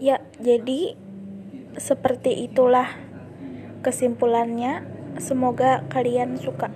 Ya, jadi seperti itulah kesimpulannya. Semoga kalian suka.